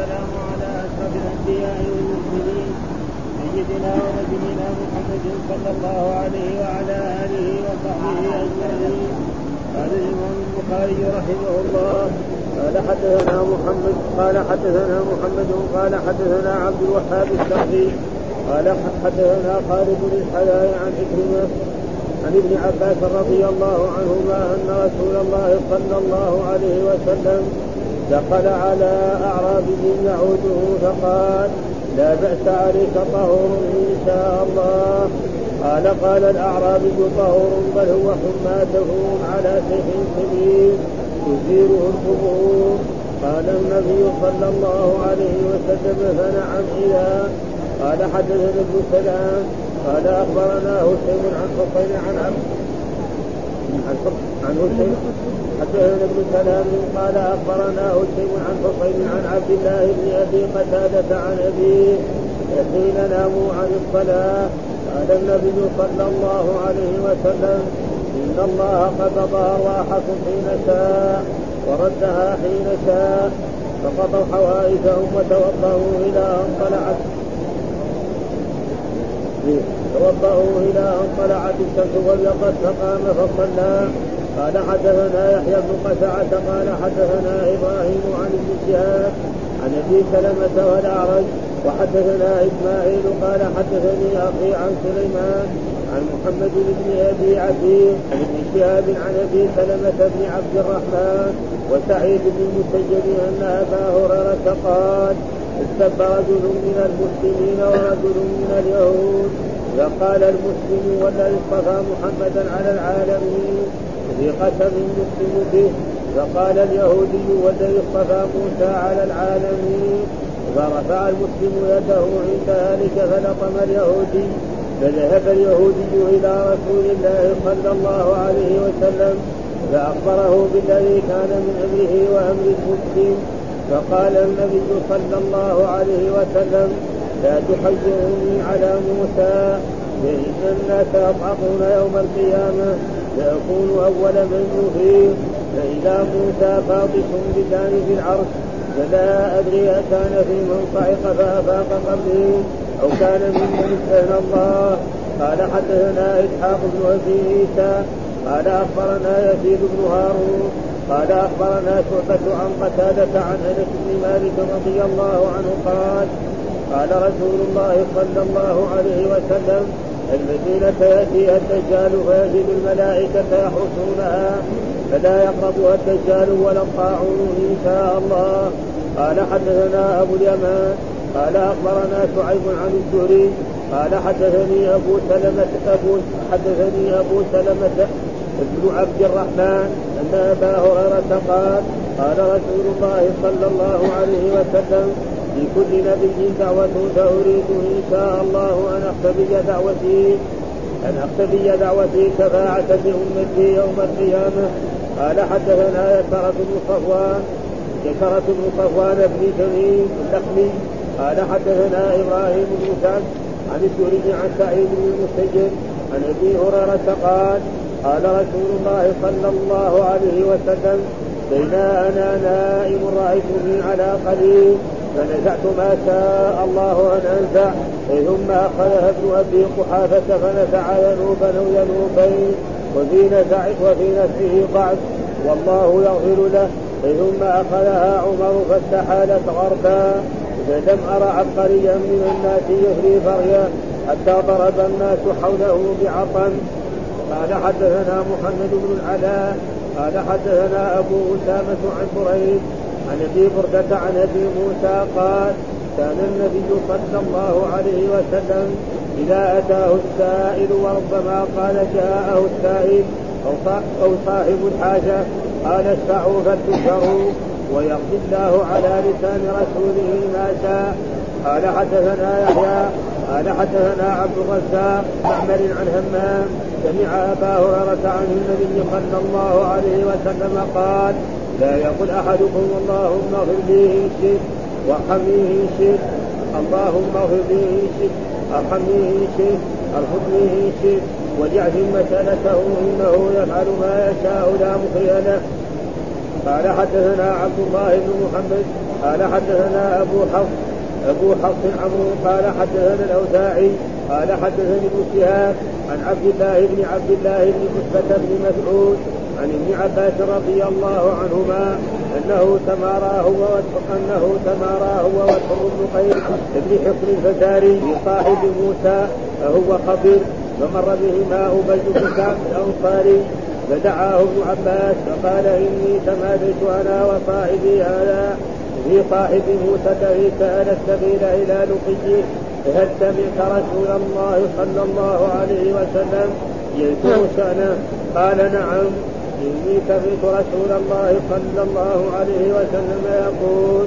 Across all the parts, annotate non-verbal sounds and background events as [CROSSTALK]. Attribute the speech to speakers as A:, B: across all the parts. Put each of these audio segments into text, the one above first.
A: والسلام على أشرف الأنبياء والمرسلين سيدنا ونبينا محمد صلى الله عليه وعلى آله وصحبه أجمعين. قال الإمام البخاري رحمه الله قال حدثنا محمد قال حدثنا محمد قال حدثنا عبد الوهاب الشافعي قال حدثنا خالد بن الحياء عن عكرمه عن ابن عباس رضي الله عنهما أن رسول الله صلى الله عليه وسلم دخل على اعرابي يعوده فقال لا بأس عليك طهور إن شاء الله. قال قال الأعرابي طهور بل هو حماته على شيخ كبير تزيره القبور. قال النبي صلى الله عليه وسلم فنعم إذا قال حدثنا ابن سلام. قال أخبرنا هشيم عن حسين عن عبد عن عن هشيم حدثنا ابن سلام قال أخبرنا هشيم عن حسين عن عبد الله بن أبي قتادة عن أبيه حين ناموا عن الصلاة. قال النبي صلى الله عليه وسلم إن الله قبض ارواحكم حين شاء وردها حين شاء فقضوا حوائجهم وتوضأوا إلى أن طلعت. توضأوا إلى أن طلعت الشمس وابيضت فقام فصلى. قال حدثنا يحيى بن قتعة قال حدثنا إبراهيم عن ابن شهاب عن أبي سلمة والأعرج وحدثنا إسماعيل قال حدثني أخي عن سليمان عن محمد بن أبي عتيق عن ابن شهاب عن أبي سلمة بن عبد الرحمن وسعيد بن المسيب أن أبا هريرة قال استب رجل من المسلمين ورجل من اليهود فقال المسلم والذي اصطفى محمدا على العالمين. في قسم يقسم به فقال اليهودي والذي اصطفى موسى على العالمين فرفع المسلم يده عند ذلك فلطم اليهودي فذهب اليهودي إلى رسول الله صلى الله عليه وسلم فأخبره بالذي كان من أمره وأمر المسلم فقال النبي صلى الله عليه وسلم لا تحيرني على موسى فإن الناس يضحكون يوم القيامة. فيكون أول من يفيق فإذا موسى فاطش بجانب العرش فلا أدري أكان في من صعق فأفاق قبله أو كان ممن استهنى الله. قال حدثنا إسحاق بن أبي عيسى قال أخبرنا يزيد بن هارون قال أخبرنا شعبة عن قتادة عن أنس بن مالك رضي الله عنه قال قال رسول الله صلى الله عليه وسلم المدينة يأتيها الدجال فيجد الملائكة يحرسونها فلا يقربها الدجال ولا الطاعون إن شاء الله. قال حدثنا أبو اليمان قال أخبرنا شعيب عن الزهري قال حدثني أبو سلمة أبو حدثني أبو سلمة ابن عبد الرحمن أن أبا هريرة قال قال رسول الله صلى الله عليه وسلم في كل نبي دعوة فأريد إن شاء الله أن أختبي دعوتي أن أختبي دعوتي شفاعة لأمتي يوم القيامة. قال حدثنا يسرة بن صفوان يسرة بن صفوان بن تميم اللخمي قال حدثنا إبراهيم بن سعد عن الزهري عن سعيد بن المسجد عن أبي هريرة قال قال رسول الله صلى الله عليه وسلم بين أنا نائم رايتني على قليل. فنزعت ما شاء الله أن أنزع ثم اخذها ابن أبي قحافة فنزع ينوبا ينوبين وفي نزع وفي نزعه ضعف والله يغفر له. ثم أخذها عمر فاستحالت غربا. فلم أرى عبقريا من الناس يهري فريا حتى ضرب الناس حوله بعطن. قال حدثنا محمد بن العلاء قال حدثنا أبو أسامة عن بريد عن أبي بردة عن أبي موسى قال كان النبي صلى الله عليه وسلم إذا أتاه السائل وربما قال جاءه السائل أو صاحب الحاجة قال اشفعوا فلتشفعوا ويقضي الله على لسان رسوله ما شاء. قال حدثنا يحيى قال حدثنا عبد الرزاق معمر عن همام سمع أبا هريرة عن النبي صلى الله عليه وسلم قال لا يقل أحدكم اللهم اغفر لي شئت وارحمني شئت اللهم اغفر لي شئت ارحمني شئت ارحمني شئت واجعل مسألته انه يفعل ما يشاء لا مخرج له قال حدثنا عبد الله بن محمد قال حدثنا أبو حفص أبو حفص عمرو قال حدثنا الأوزاعي قال حدثني ابن شهاب عن عبد الله بن عبد الله بن عتبة بن مسعود عن ابن عباس رضي الله عنهما أنه تمارى هو أنه تمارى هو وحر بن قيس بن حصن الفزاري بصاحب موسى فهو خبير فمر بهما ابي بن كعب الانصاري فدعاه ابن عباس فقال إني تماديت أنا وصاحبي هذا في صاحب موسى الذي سأل السبيل إلى لقيه هل سمعت رسول الله صلى الله عليه وسلم يذكر شأنه قال نعم. إني سمعت رسول الله صلى الله عليه وسلم يقول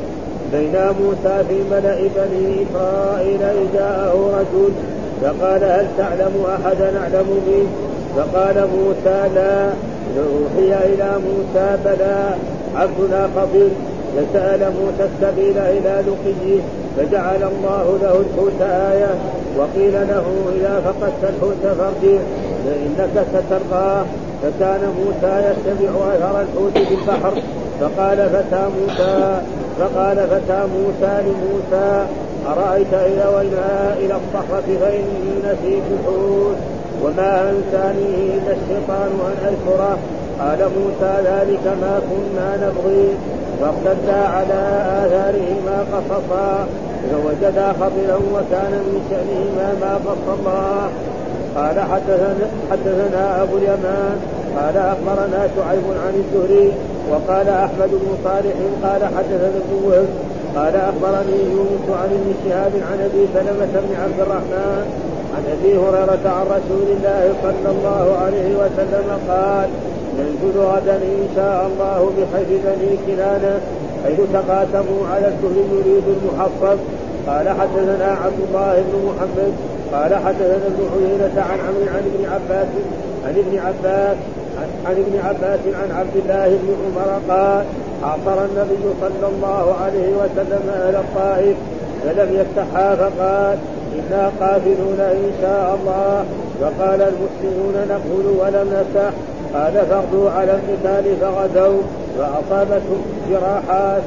A: بين موسى في ملأ بني إسرائيل جاءه رجل فقال هل تعلم أحدا أعلم منه فقال موسى لا. أوحي إلى موسى بلى. عبدنا خبير فسأل موسى السبيل إلى لقيه فجعل الله له الحوت آية. وقيل له إذا فقدت الحوت فارجع فإنك سترقاه فكان موسى يتبع أثر الحوت في البحر فقال فتى موسى فقال فتى موسى لموسى أرأيت إذا وينا إلى الصخرة فإني نسيت الحوت. وما أنساني إلا الشيطان أن أذكره. قال موسى ذلك ما كنا نبغي. فارتدا على آثارهما قصصا. فوجدا خبرا وكان من شأنهما ما قص الله قال حدثنا حدثنا أبو اليمان قال أخبرنا شعيب عن الزهري وقال أحمد بن صالح قال حدثنا ابن وهب قال أخبرني يونس عن ابن شهاب عن أبي سلمة بن عبد الرحمن عن أبي هريرة عن رسول الله صلى الله عليه وسلم قال ننزل غدا إن شاء الله بحيث بني كنانة حيث تقاسموا على الكهر يريد المحفظ. قال حدثنا عبد الله بن محمد قال حدثنا ابن عيينة عن عمرو عن ابن عباس عن ابن عباس عن ابن عباس عن عبد الله بن عمر قال عصر النبي صلى الله عليه وسلم أهل الطائف فلم يفتحها فقال إنا قافلون إن شاء الله فقال المسلمون نقول ولم نفتح قال فاغدوا على القتال فغدوا فأصابتهم جراحات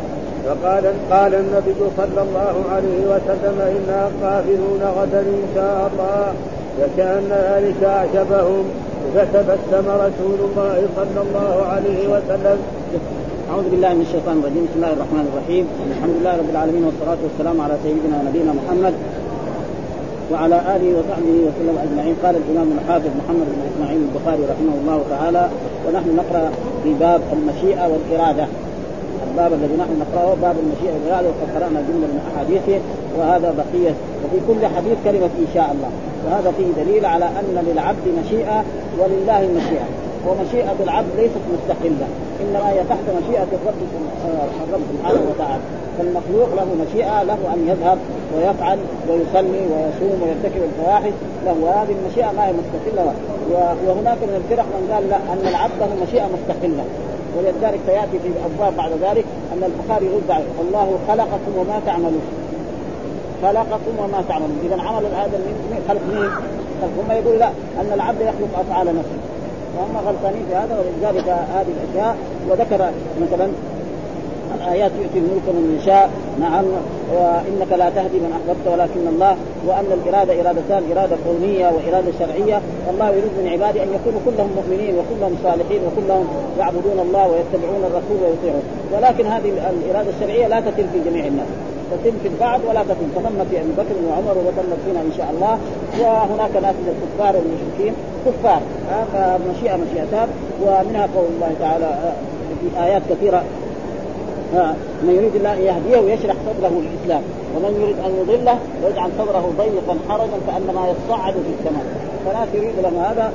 A: فقال قال النبي صلى الله عليه وسلم أنا قافلون غدا إن شاء الله فكان ذلك أعجبهم. فتبسم رسول الله صلى الله عليه وسلم.
B: أعوذ بالله من الشيطان الرجيم. بسم الله الرحمن الرحيم. الحمد لله رب العالمين والصلاة والسلام على سيدنا ونبينا محمد وعلى آله وصحبه وسلم أجمعين. قال الإمام الحافظ محمد بن إسماعيل البخاري رحمه الله تعالى ونحن نقرأ في باب المشيئة والإرادة. الباب الذي نحن نقرأه باب المشيئة والإرادة وقد قرانا جملة من أحاديثه وهذا بقية وفي كل حديث كلمة إن شاء الله. وهذا فيه دليل على أن للعبد مشيئة ولله مشيئة. ومشيئة العبد ليست مستقلة. انما هي تحت مشيئة الرب الرب سبحانه وتعالى. فالمخلوق له مشيئة له أن يذهب ويفعل ويصلي ويصوم ويرتكب الفواحش. له هذه المشيئة ما هي مستقلة. وهناك من الفرق من قال لا أن العبد له مشيئة مستقلة. ولذلك سيأتي في ابواب بعد ذلك أن البخاري يرد الله خلقكم وما تعملون. خلقكم وما تعملون. إذا عمل هذا من خلق مين؟ ثم يقول لا أن العبد يخلق أفعال نفسه. وهم غلطانين في هذا ولذلك هذه الأشياء وذكر مثلا الايات يؤتي الملك من يشاء نعم وإنك لا تهدي من أحببت ولكن الله وأن الإرادة إرادتان إرادة كونيه وإرادة شرعية. والله يريد من عباده أن يكونوا كلهم مؤمنين وكلهم صالحين وكلهم يعبدون الله ويتبعون الرسول ويطيعون. ولكن هذه الإرادة الشرعية لا تتم في جميع الناس. تتم في البعض ولا تتم. فتمت في أبي بكر وعمر وتمت فينا إن شاء الله. وهناك ناس من الكفار والمشركين. كفار فمشيئة مشيئتان. ومنها قول الله تعالى في آيات كثيرة. من يريد الله أن يهديه ويشرح صدره للإسلام. ومن يريد أن يضله ويجعل صدره ضيقا حرجا كأنما يصعد في السماء. فلا تريد لهم هذا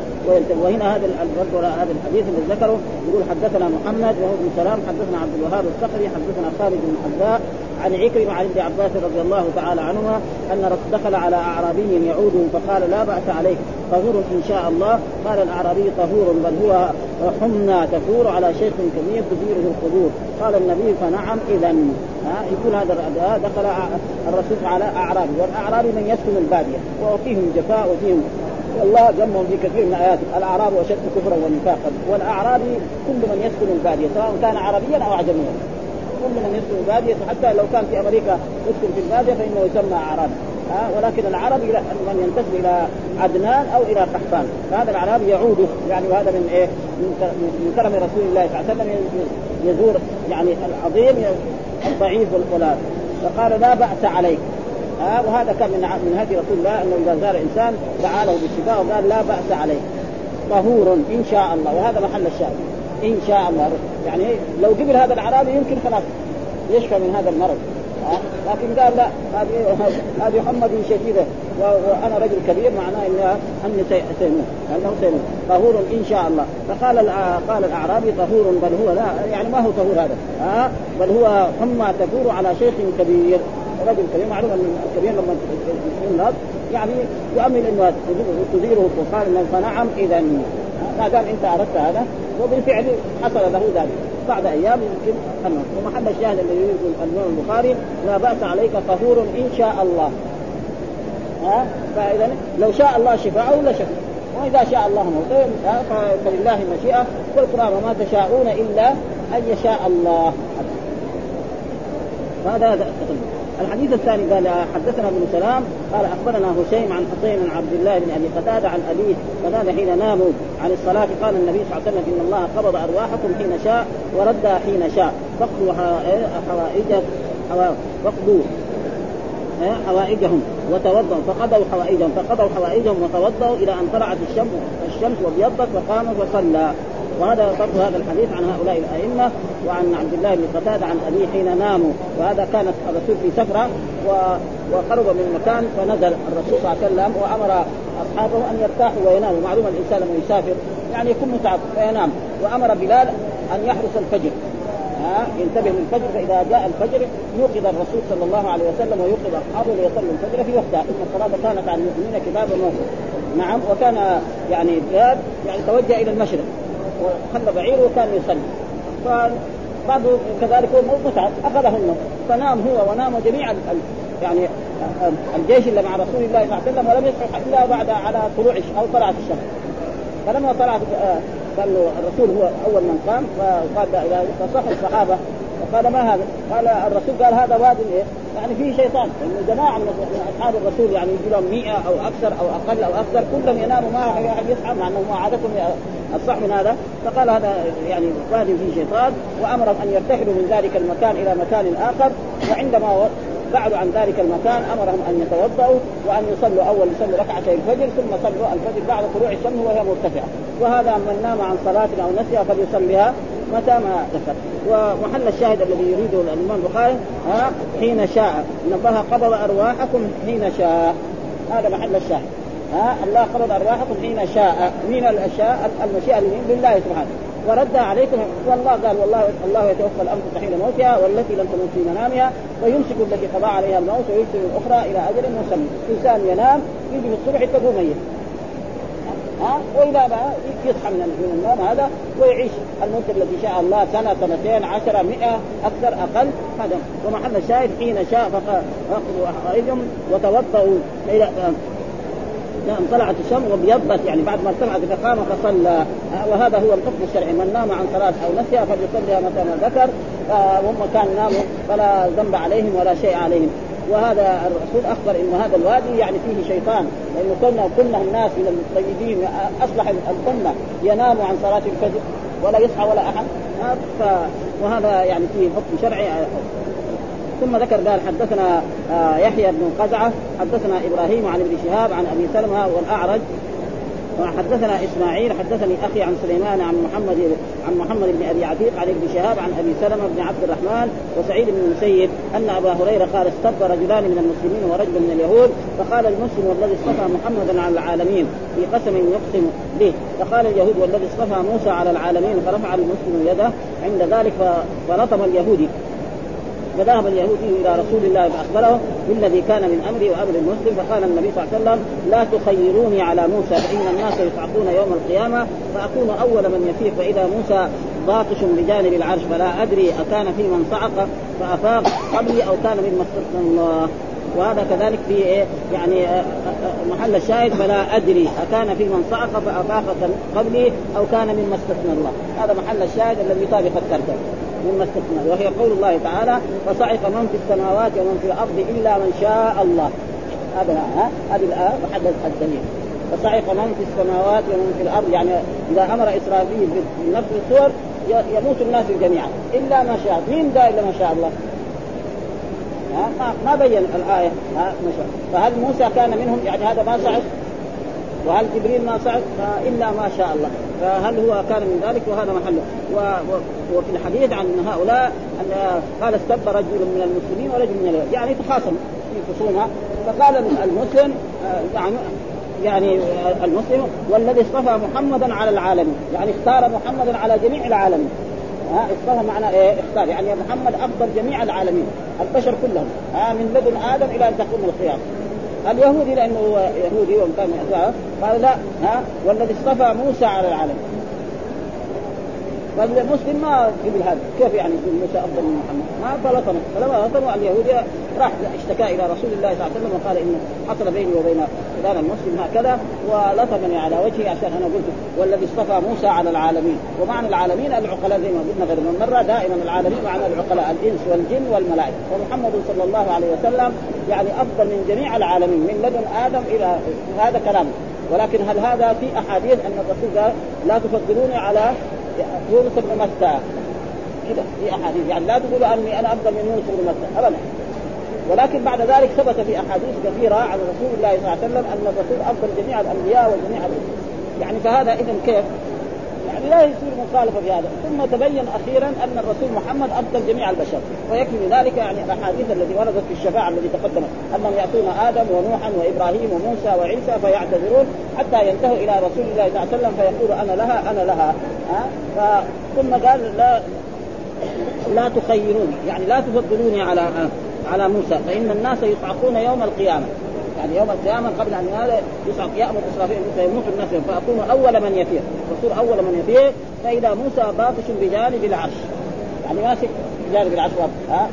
B: وهنا هذا الرد هذا الحديث الذي ذكره. يقول حدثنا محمد وهو بن سلام حدثنا عبد الوهاب الصخري حدثنا خالد بن حذاء عن عكرم عن ابن عباس رضي الله تعالى عنهما أن دخل على اعرابي يعود فقال لا بأس عليك طهور إن شاء الله. قال الأعرابي طهور بل هو حمى تفور على شيخ كبير تديره القبور. قال النبي فنعم اذا يكون هذا دخل الرسول على اعرابي والاعرابي من يسكن البادية وفيهم جفاء وفيهم والله ذمهم في كثير من آياته الأعراب أشد كفرا ونفاقا والاعرابي كل من يسكن البادية سواء كان عربيا أو اعجميا كل من يسكن البادية حتى لو كان في أمريكا يسكن في البادية فإنه يسمى اعرابي ها؟ ولكن العربي من ينتسب إلى عدنان أو إلى قحطان. فهذا الاعرابي يعود يعني وهذا من إيه؟ من كرم رسول الله صلى الله عليه وسلم يزور يعني العظيم الضعيف والفلان فقال لا بأس عليك. ها وهذا كان من من هدي رسول الله أنه إذا زار إنسان دعا له بالشفاء وقال لا بأس عليك. طهور إن شاء الله. وهذا محل الشاهد. إن شاء الله. يعني لو قبل هذا الأعرابي يمكن خلاص يشفى من هذا المرض. لكن قال لا هذه هذه حمى شديدة. وأنا رجل كبير معناه ان أني سيموت أنه سيموت. طهور إن شاء الله. فقال قال الأعرابي طهور بل هو لا يعني ما هو طهور هذا. ها بل هو حمى تدور على شيخ كبير. رجل كبير معلوم أن الكبير لما الناس يعني يؤمن إنه تزيله الطوفان فنعم اذا ما دام أنت أردت هذا وبالفعل حصل له ذلك. بعد أيام يمكن انه ومحل الشاهد الذي يريد الإمام البخاري لا بأس عليك طهور إن شاء الله. ها؟ فإذا لو شاء الله شفاءه لشفى وإذا شاء الله موته فلله المشيئة والقرآن وما تشاءون إلا أن يشاء الله. هذا الحديث الثاني قال حدثنا ابن سلام قال أخبرنا هشيم عن حسين عن عبد الله بن أبي قتادة عن أبيه قتادة حين ناموا عن الصلاة قال النبي صلى الله عليه وسلم إن الله قبض أرواحكم حين شاء وردها حين شاء. فقدوا حوائج فقدوا حوائجهم وتوضأوا فقضوا حوائجهم فقضوا حوائجهم وتوضأوا إلى أن طلعت الشمس الشمس وابيضت وقاموا وصلى. وهذا فرض هذا الحديث عن هؤلاء الأئمة وعن عبد الله بن قتادة عن أبيه حين ناموا. وهذا كان الرسول في سفرة و... وقرب من مكان فنزل الرسول صلى الله عليه وسلم وأمر أصحابه أن يرتاحوا ويناموا. معلوم الإنسان لما يسافر يعني يكون متعب فينام وأمر بلال أن يحرس الفجر. ها ينتبه للفجر فإذا جاء الفجر يوقظ الرسول صلى الله عليه وسلم ويوقظ أصحابه ليصلوا الفجر في وقتها. إن الصلاة كانت على المؤمنين كتابا موقوتا نعم وكان يعني بلال يعني توجه إلى المشرق وخلى بعيره وكان يصلي. فبعض كذلك هو متعب أخذه النوم. فنام هو ونام جميع يعني الجيش اللي مع رسول الله صلى الله عليه وسلم ولم يصحوا إلا بعد على طلوع أو طلعت الشمس. فلما طلعت قال الرسول هو أول من قام فقال اذا فصح الصحابة فقال ما هذا؟ قال الرسول قال هذا واد إيه؟ يعني فيه شيطان لأنه جماعة من أصحاب الرسول يعني يجي لهم 100 أو أكثر أو أقل أو أكثر كلهم يناموا ما أحد يصحى مع أنه ما عادتهم الصح من هذا فقال هذا يعني واد فيه شيطان وأمرهم أن يرتحلوا من ذلك المكان إلى مكان آخر وعندما بعدوا عن ذلك المكان أمرهم أن يتوضأوا وأن يصلوا أول يصلوا ركعتي الفجر ثم صلوا الفجر بعد طلوع الشمس وهي مرتفعة. وهذا من نام عن صلاة أو نسيها فليصليها متى ما ذكر. ومحل الشاهد الذي يريده الإمام البخاري ها حين شاء. ان الله قبض أرواحكم حين شاء. هذا محل الشاهد. ها الله قبض أرواحكم حين شاء. من الأشياء المشيئة لله سبحانه. ورد عليكم والله قال والله الله يتوفى الانفس حين موتها والتي لم تموت في منامها ويمسك التي قضى عليها الموت ويرسل الأخرى إلى أجل مسمى، إنسان ينام يجي في الصبح تقوم ميت. ها؟ وإذا ما يصحى من النوم هذا ويعيش. المده التي شاء الله سنة سنتين عشرة مئة أكثر أقل. هذا. ومحل الشاهد حين شاء فاخذوا احوائجهم وتوضؤوا. نعم طلعت الشمس وابيضت يعني بعد ما ارتفعت فقام فصلى. وهذا هو الحكم الشرعي. من نام عن صلاة أو نسيها فليصليها متى ما ذكر. وهم كان ناموا فلا ذنب عليهم ولا شيء عليهم. وهذا الرسول أخبر ان هذا الوادي يعني فيه شيطان. لأنه كنا كنا الناس من الطيبين أصلح الأمة يناموا عن صلاة الفجر ولا يصحى ولا أحد. وهذا يعني فيه حكم شرعي. ثم ذكر قال حدثنا آه، يحيى بن قزعة حدثنا إبراهيم عن ابن شهاب عن أبي سلمة والأعرج. وحدثنا إسماعيل حدثني أخي عن سليمان عن محمد عن محمد بن أبي عتيق عن ابن شهاب عن أبي سلمة بن عبد الرحمن وسعيد بن المسيب أن أبا هريرة قال استبى رجلان من المسلمين ورجل من اليهود فقال المسلم والذي اصطفى محمدا على العالمين في قسم يقسم به فقال اليهود والذي اصطفى موسى على العالمين فرفع المسلم يده عند ذلك فلطم اليهودي فذهب اليهودي إلى رسول الله فأخبره بالذي كان من أمري وأمر المسلم فقال النبي صلى الله عليه وسلم لا تخيروني على موسى فإن الناس يصعقون يوم القيامة فأكون أول من يفيق. فإذا موسى باطش بجانب العرش فلا أدري أكان في من صعق فأفاق قبلي أو كان مما استثنى الله. وهذا كذلك في إيه؟ يعني آه، آه، محل الشاهد فلا أدري أكان في من صعق فأفاق قبلي أو كان مما استثنى الله. هذا محل الشاهد الذي يطابق الترجمة. مما استثنى وهي قول الله تعالى فصعق من في السماوات ومن في الأرض إلا من شاء الله. هذا ها؟ هذه الآية محل الدليل. فصعق من في السماوات ومن في الأرض يعني إذا أمر إسرائيل بنفس الصور يموت الناس جميعا إلا ما شاء. مين ذا إلا ما شاء الله؟ ما بين الآية ها؟ ما شاء. فهل موسى كان منهم؟ يعني هذا ما صعد وهل جبريل ما صعد إلا ما شاء الله. فهل هو كان من ذلك؟ وهذا محله و... و... وفي الحديث عن هؤلاء أن قال استب رجل من المسلمين ورجل من اليهود يعني تخاصم في خصومه فقال المسلم يعني يعني المسلم والذي اصطفى محمدا على العالمين. يعني اختار محمدا على جميع العالمين. ها اصطفى معنى إيه اختار. يعني محمد أفضل جميع العالمين البشر كلهم. ها من لدن آدم إلى أن تقوم القيامة. اليهودي لأنه هو يهودي وكان قال لا ها؟ والذي اصطفى موسى على العالمين فالمسلم ما قبل هذا كيف يعني يقول موسى افضل من محمد؟ ما فلطمه فلما لطمه اليهودي راح اشتكى إلى رسول الله صلى الله عليه وسلم وقال إن حصل بيني وبين فلان المسلم هكذا ولطمني على وجهي عشان أنا قلت والذي اصطفى موسى على العالمين. ومعنى العالمين العقلاء زي ما قلنا غير من مره دائما العالمين معنى العقلاء الإنس والجن والملائكة. ومحمد صلى الله عليه وسلم يعني أفضل من جميع العالمين من لدن آدم إلى هذا كلام ولكن هل هذا في أحاديث أن الرسول قال لا تفضلوني على يونس بن متى؟ كذا في أحاديث. يعني لا تقولوا أني أنا أفضل من يونس بن متى ابدا. ولكن بعد ذلك ثبت في أحاديث كثيرة عن رسول الله صلى الله عليه وسلم أن الرسول أفضل جميع الأنبياء وجميع الرسل يعني فهذا اذا كيف؟ يعني لا يصير مخالفة في هذا. ثم تبين أخيرا أن الرسول محمد افضل جميع البشر. ويكفي ذلك يعني الأحاديث التي وردت في الشفاعة التي تقدمت. أنهم يأتون آدم ونوحا وإبراهيم وموسى وعيسى فيعتذرون حتى ينتهوا إلى رسول الله صلى الله عليه وسلم فيقول أنا لها أنا لها. ها؟ ثم قال لا لا تخيروني. يعني لا تفضلوني على على موسى. فإن الناس يصعقون يوم القيامة. يعني يوم القيامة قبل أن يصعق يامر إسرافيل فيموت الناس فأكون أول من يفير رسول أول من يفير فإذا موسى باطش بجانب العرش. يعني ماسك بجانب العرش ها؟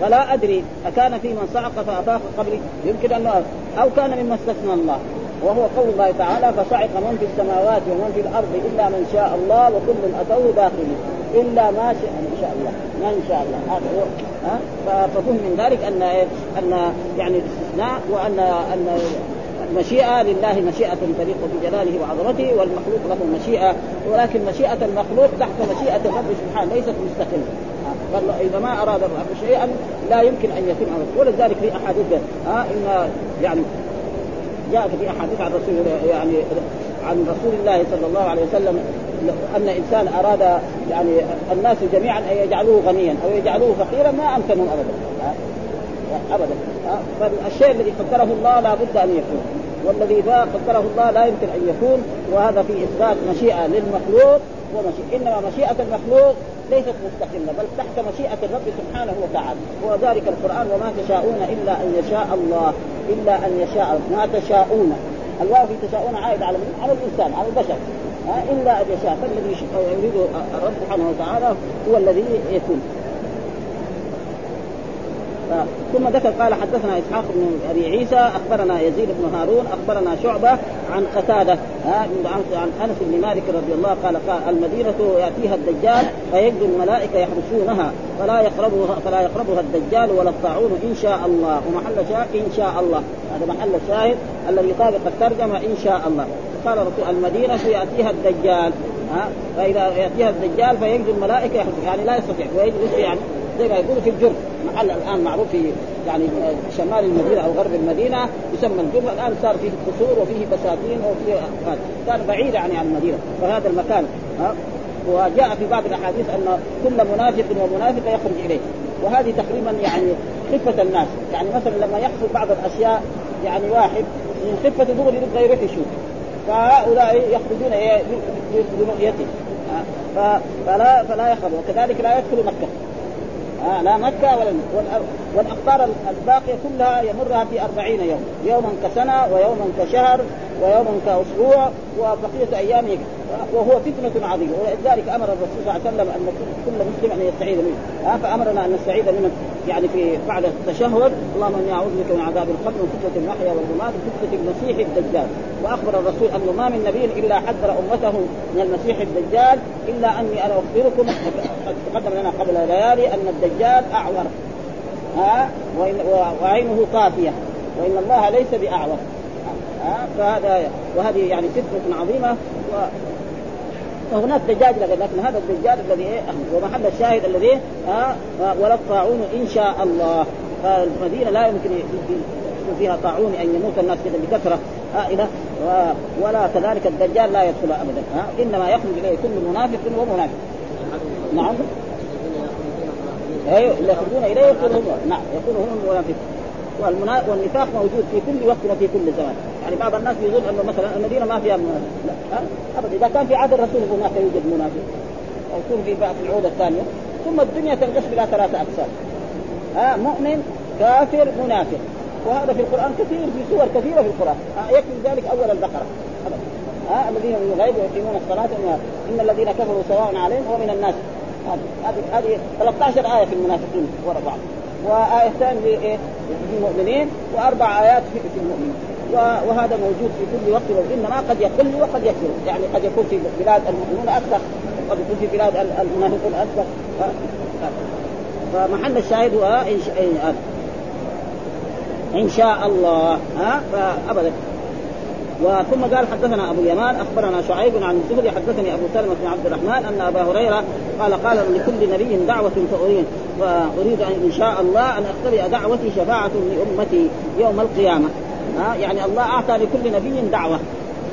B: فلا أدري أكان في من صعق فافاق قبلي يمكن أن أو كان مما استثنى الله. وهو قول الله تعالى فصعق من في السماوات ومن في الأرض إلا من شاء الله وكل أتوه داخلين إلا ما شاء إن شاء الله ما إن شاء الله هذا هو. ها؟ ففهم من ذلك ان أن يعني الاستثناء وان أن المشيئة لله مشيئة تليق بجلاله وعظمته والمخلوق له مشيئة ولكن مشيئة المخلوق تحت مشيئة الرب سبحانه ليست مستقلة. إذا ما أراد الرب شيئا لا يمكن أن يتم ولذلك في أحاديث ها إن يعني جاء في أحاديث عن رسول يعني عن رسول الله صلى الله عليه وسلم أن إنسان أراد يعني الناس جميعا أن يجعلوه غنيا أو يجعلوه فقيرا ما أمكنهم ابدا. ابدا. فالشيء الذي قدره الله لا بد أن يكون. والذي قدره الله لا يمكن أن يكون وهذا في إثبات مشيئة للمخلوق ومشيئة إنما مشيئة المخلوق ليست مستقلة بل تحت مشيئة الرب سبحانه وتعالى. وذلك القرآن وما تشاءون إلا أن يشاء الله إلا أن يشاء ما تشاءون. الواو في تشاءون عائد على على الإنسان على البشر. إلا أن يشاء. فالذي يريد الرب سبحانه وتعالى هو الذي يكون. ثم ذكر قال حدثنا إسحاق بن أبي عيسى أخبرنا يزيد بن هارون أخبرنا شعبة عن قتادة عن أنس بن مالك رضي الله قال قال المدينة يأتيها الدجال فيجد الملائكة يحرسونها فلا يقربها فلا يقربها الدجال ولا الطاعون إن شاء الله ومحل شاهد إن شاء الله. هذا محل الشاهد الذي يطابق الترجمة إن شاء الله. قال المدينة يأتيها الدجال ها فإذا يأتيها الدجال فيجد الملائكة يعني لا يستطيع ويجلس يعني زي ما يقولوا في الجرف محل الآن معروف في يعني شمال المدينة أو غرب المدينة يسمى الجرف الآن صار فيه قصور وفيه بساتين وفيه كان بعيد يعني عن المدينة فهذا المكان ها. وجاء في بعض الأحاديث أن كل منافق ومنافقه يخرج إليه. وهذه تقريبا يعني خفة الناس. يعني مثلا لما يحصل بعض الأشياء يعني واحد من خفة دغري يبغى يروح يشوف. فهؤلاء يخرجون برؤيته فلا فلا يخرج. وكذلك لا يدخل مكة. آه لا مكة ولا والأقطار الباقية كلها يمرها في أربعين يوم. يوما كسنة ويوما كشهر ويوما كأسبوع وبقية أيام وهو فتنة عظيمة. ولذلك أمر الرسول صلى الله عليه وسلم أن كل مسلم أن يستعيذ منه. ها فأمرنا أن نستعيذ منه. يعني في بعد التشهد اللهم إني أعوذ بك من عذاب القبر وفتنة المحيا والممات وفتنة المسيح الدجال. وأخبر الرسول أنه ما من نبي إلا حذر أمته من المسيح الدجال إلا أني أنا أخبركم قد تقدم لنا قبل ليالي أن الدجال أعور. ها وعينه طافية. وإن الله ليس بأعور. ها فهذا وهذه يعني فتنة عظيمة. و وهناك دجاج لكن هذا الدجال الذي إيه؟ ومحل الشاهد الذي ها ولا الطاعون إن شاء الله. فالمدينة لا يمكن يكون فيها طاعون أن يموت الناس كذا بكثره هائله ولا كذلك الدجال لا يدخل ابدا. ها إنما يخرج إليه كل منافق ومنافق. نعم. أيوه يخرجون إليه يقول هم نعم يقول هم المنافقون والنفاق موجود في كل وقت وفي كل زمان. يعني بعض الناس يظن أنه مثلا المدينة ما فيها منافق. لا ابدا إذا كان في عهد الرسول هناك يوجد منافق. أو يكون في في العهود الثانية. ثم الدنيا تنقسم إلى ثلاثة أقسام. ها؟ مؤمن كافر منافق. وهذا في القرآن كثير في سور كثيرة في القرآن. يكفي ذلك أول البقرة. ها؟ الذين من الغيب ويقيمون الصلاة ان الذين كفروا سواء عليهم ومن الناس. هذه هذه 13 آية في المنافقين وراء بعض. وايتان في المؤمنين. وأربع آيات في المؤمنين. وهذا موجود في كل وقت وإنما قد يقل وقد يكثر يعني قد يكون في بلاد المؤمنون أكثر وقد يكون في بلاد المنافقون أكثر. فمحل الشاهد هو إن شاء, إن شاء الله. ها؟ فابدا. وثم قال حدثنا أبو اليمان أخبرنا شعيب عن الزهري حدثني أبو سلمة بن عبد الرحمن أن أبا هريرة قال قال لكل نبي دعوة فاريد واريد ان شاء الله أن اختبئ دعوتي شفاعة لأمتي يوم القيامة. ها يعني الله أعطى لكل نبي دعوة.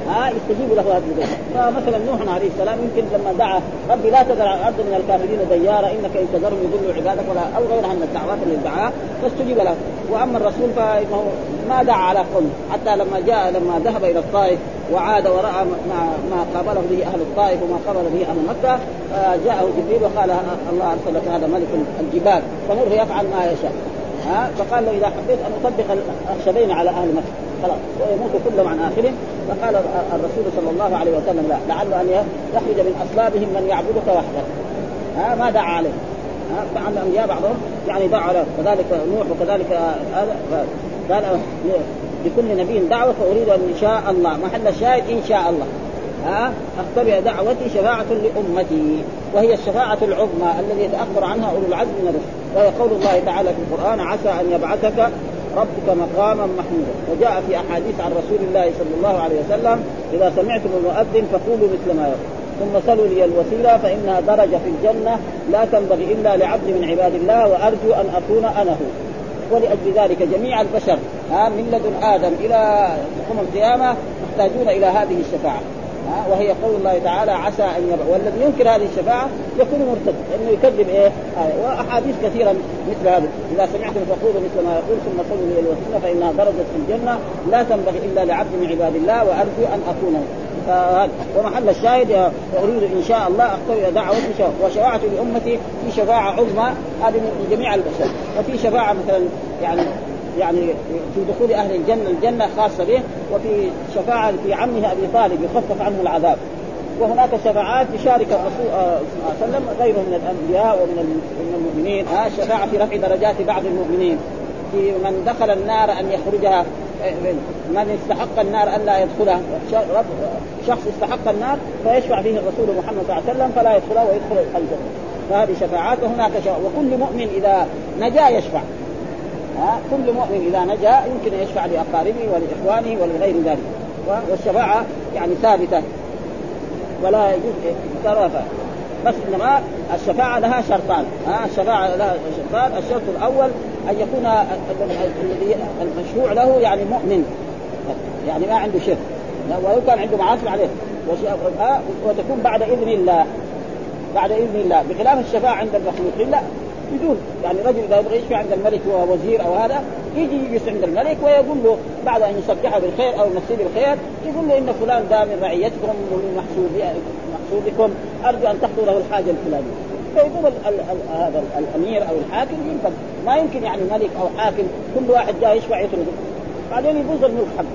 B: ها يستجيب له هذه الدعوة. فمثلا نوح عليه السلام يمكن لما دعا ربي لا تذر الأرض من الكافرين ديارا إنك إن تذرهم يضلوا عبادك ولا أو غيرها من الدعوات اللي دعاها فاستجيب له. وأما الرسول فإنه ما دعا على قوم. حتى لما جاء لما ذهب إلى الطائف وعاد وراى ما, ما قابله به أهل الطائف وما قابل به أهل مكة جاءه جبريل وقال الله أرسل لك هذا ملك الجبال فمره يفعل ما يشاء. ها فقال له إذا حبيت أن أطبق الأخشبين على أهل مكة. خلاص ويموت كلهم عن آخرهم. فقال الرسول صلى الله عليه وسلم لا لعله أن يخرج من أصلابهم من يعبدك وحدك. ها ما دعا عليه. ها مع الانبياء بعضهم يعني دعا عليه كذلك نوح وكذلك هذا قال لكل نبي دعوة فأريد أن شاء الله. محل الشاهد إن شاء الله. ها اختبئ دعوتي شفاعة لأمتي وهي الشفاعة العظمى الذي يتأخر عنها أولو العزم من الرسل. وهي قول الله تعالى في القرآن عسى أن يبعثك ربك مقاما محمودا. وجاء في أحاديث عن رسول الله صلى الله عليه وسلم إذا سمعتم المؤذن فقولوا مثل ما يقول. ثم صلوا لي الوسيلة فإنها درجة في الجنة لا تنبغي إلا لعبد من عباد الله وأرجو أن أكون أنا هو. ولأجل ذلك جميع البشر ها من لدن آدم إلى يوم القيامة محتاجون إلى هذه الشفاعة. وهي قول الله تعالى عسى أن يبع والذي ينكر هذه الشفاعة يكون مرتد لأنه يكذب إيه؟ آية. وأحاديث كثيرة مثل هذا. إذا سمعتم فقولوا مثل ما يقول ثم قولوا لي الوسيله فإنها درجه في الجنة. لا تنبغي إلا لعبد من عباد الله وأرجو أن أكون. ومحل الشاهد واريد إن شاء الله اختبئ دعوتي وشفاعة لأمتي في شفاعة عظمى هذه من جميع البشر. وفي شفاعة مثلا يعني يعني في دخول أهل الجنة الجنة خاصة به وفي شفاعة في عمه أبي طالب يخفف عنه العذاب. وهناك شفاعات يشارك الرسول صلى الله عليه وسلم غيره من الأنبياء ومن من المؤمنين. ها آه شفاعة في رفع درجات بعض المؤمنين. في من دخل النار أن يخرجها من استحق النار أن لا يدخلها. شخص استحق النار فيشفع فيه الرسول محمد صلى الله عليه وسلم فلا يدخلها ويدخل الجنه فهذه شفاعات وهناك شفاعة وكل مؤمن إذا نجا يشفع. ها كل مؤمن إذا نجا يمكن أن يشفع لأقاربه ولإخوانه ولغير ذلك. والشفاعة يعني ثابتة. ولا يجوز كرافه بس إنما الشفاعة لها شرطان. ها الشفاعة لها شرطان. الشرط الأول أن يكون المشروع له يعني مؤمن. يعني ما عنده شرك. ولو كان عنده معاصي عليه. وتكون بعد إذن الله. بعد إذن الله. بخلاف الشفاعة عند المخلوقين لا. بدون. يعني رجل إذا يبغى يشفي عند الملك وهو وزير أو هذا يجي يجلس عند الملك ويقول له بعد أن يصبحه بالخير أو يمسيه بالخير يقول له إن فلان ده من رعيتكم ومن محسوبكم أرجو أن تقضوا له الحاجة الفلانية. فيقول هذا الأمير أو الحاكم ينفذ. ما يمكن يعني ملك أو حاكم كل واحد جاي يشفع يطرده بعدين يبوظ الملك حقه.